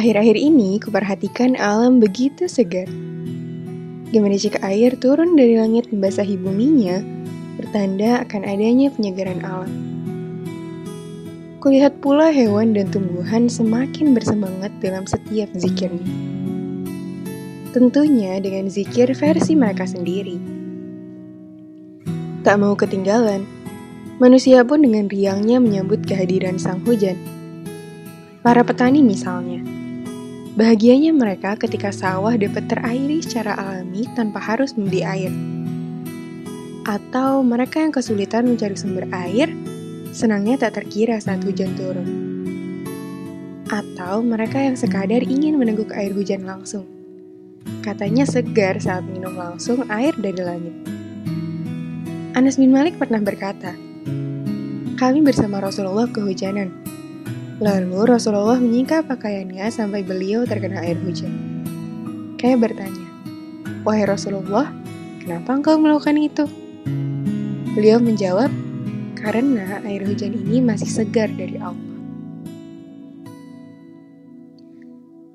Akhir-akhir ini kuperhatikan alam begitu segar. Gimana jika air turun dari langit membasahi buminya, bertanda akan adanya penyegaran alam. Kulihat pula hewan dan tumbuhan semakin bersemangat dalam setiap zikirnya. Tentunya dengan zikir versi mereka sendiri. Tak mau ketinggalan, manusia pun dengan riangnya menyambut kehadiran sang hujan. Para petani misalnya, bahagianya mereka ketika sawah dapat terairi secara alami tanpa harus membeli air. Atau mereka yang kesulitan mencari sumber air, senangnya tak terkira saat hujan turun. Atau mereka yang sekadar ingin meneguk air hujan langsung. Katanya segar saat minum langsung air dari langit. Anas bin Malik pernah berkata, kami bersama Rasulullah kehujanan. Lalu Rasulullah menyingkap pakaiannya sampai beliau terkena air hujan. Kayak bertanya, Wahai Rasulullah, kenapa engkau melakukan itu? Beliau menjawab, karena air hujan ini masih segar dari Allah.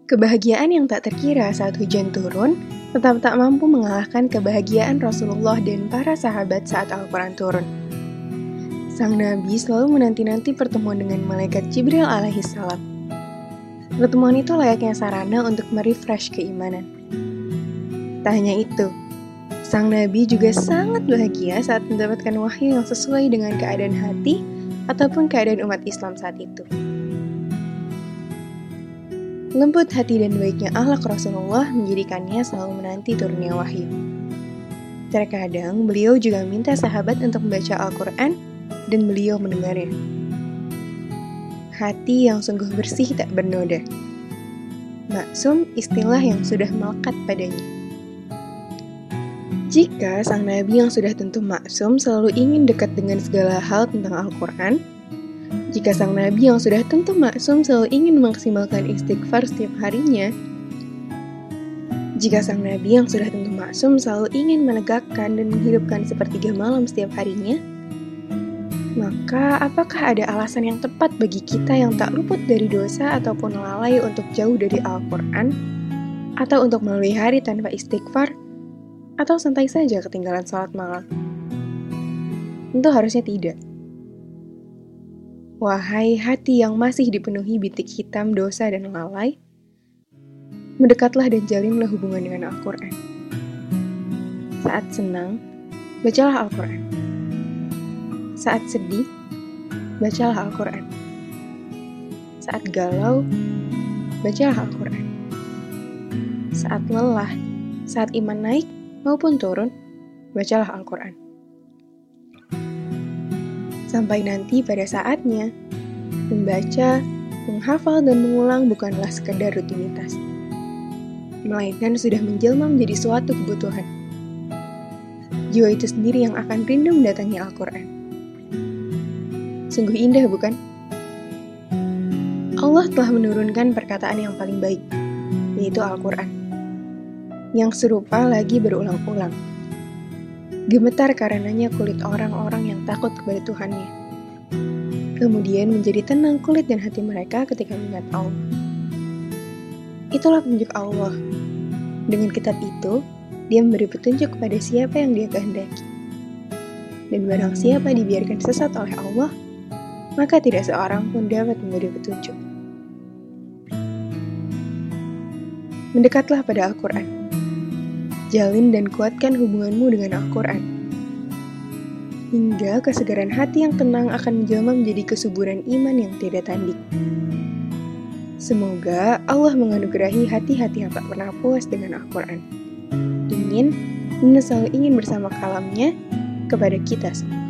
Kebahagiaan yang tak terkira saat hujan turun tetap tak mampu mengalahkan kebahagiaan Rasulullah dan para sahabat saat Al-Quran turun. Sang Nabi selalu menanti-nanti pertemuan dengan malaikat Jibril alaihissalam. Pertemuan itu layaknya sarana untuk merefresh keimanan. Tak hanya itu, sang Nabi juga sangat bahagia saat mendapatkan wahyu yang sesuai dengan keadaan hati ataupun keadaan umat Islam saat itu. Lembut hati dan baiknya akhlak Rasulullah menjadikannya selalu menanti turunnya wahyu. Terkadang beliau juga minta sahabat untuk membaca Al-Quran dan beliau mendengarnya. Hati yang sungguh bersih tak bernoda. Maksum istilah yang sudah melekat padanya. Jika sang nabi yang sudah tentu maksum selalu ingin dekat dengan segala hal tentang Al-Quran, jika sang nabi yang sudah tentu maksum selalu ingin memaksimalkan istighfar setiap harinya, jika sang nabi yang sudah tentu maksum selalu ingin menegakkan dan menghidupkan sepertiga malam setiap harinya, maka apakah ada alasan yang tepat bagi kita yang tak luput dari dosa ataupun lalai untuk jauh dari Al-Quran? Atau untuk melalui hari tanpa istighfar? Atau santai saja ketinggalan sholat malam? Tentu harusnya tidak. Wahai hati yang masih dipenuhi bintik hitam dosa dan lalai, mendekatlah dan jalinlah hubungan dengan Al-Quran. Saat senang, bacalah Al-Quran. Saat sedih, bacalah Al-Quran. Saat galau, bacalah Al-Quran. Saat lelah, saat iman naik maupun turun, bacalah Al-Quran sampai nanti pada saatnya. Membaca, menghafal, dan mengulang bukanlah sekedar rutinitas, melainkan sudah menjelma menjadi suatu kebutuhan. Jiwa itu sendiri yang akan rindu mendatangi Al-Quran. Sungguh indah, bukan? Allah telah menurunkan perkataan yang paling baik, yaitu Al-Quran, yang serupa lagi berulang-ulang Gemetar karenanya kulit orang-orang yang takut kepada Tuhannya. Kemudian menjadi tenang kulit dan hati mereka ketika mengingat Allah. Itulah petunjuk Allah. Dengan kitab itu, dia memberi petunjuk kepada siapa yang dia kehendaki. Dan barang siapa dibiarkan sesat oleh Allah, maka tidak seorang pun dapat memberi petunjuk. Mendekatlah pada Al-Quran jalin dan kuatkan hubunganmu dengan Al-Quran. Hingga kesegaran hati yang tenang akan menjelma menjadi kesuburan iman yang tidak tanding. Semoga Allah menganugerahi hati-hati yang tak pernah puas dengan Al-Quran. Ingin dan selalu ingin bersama kalamnya kepada kita semua.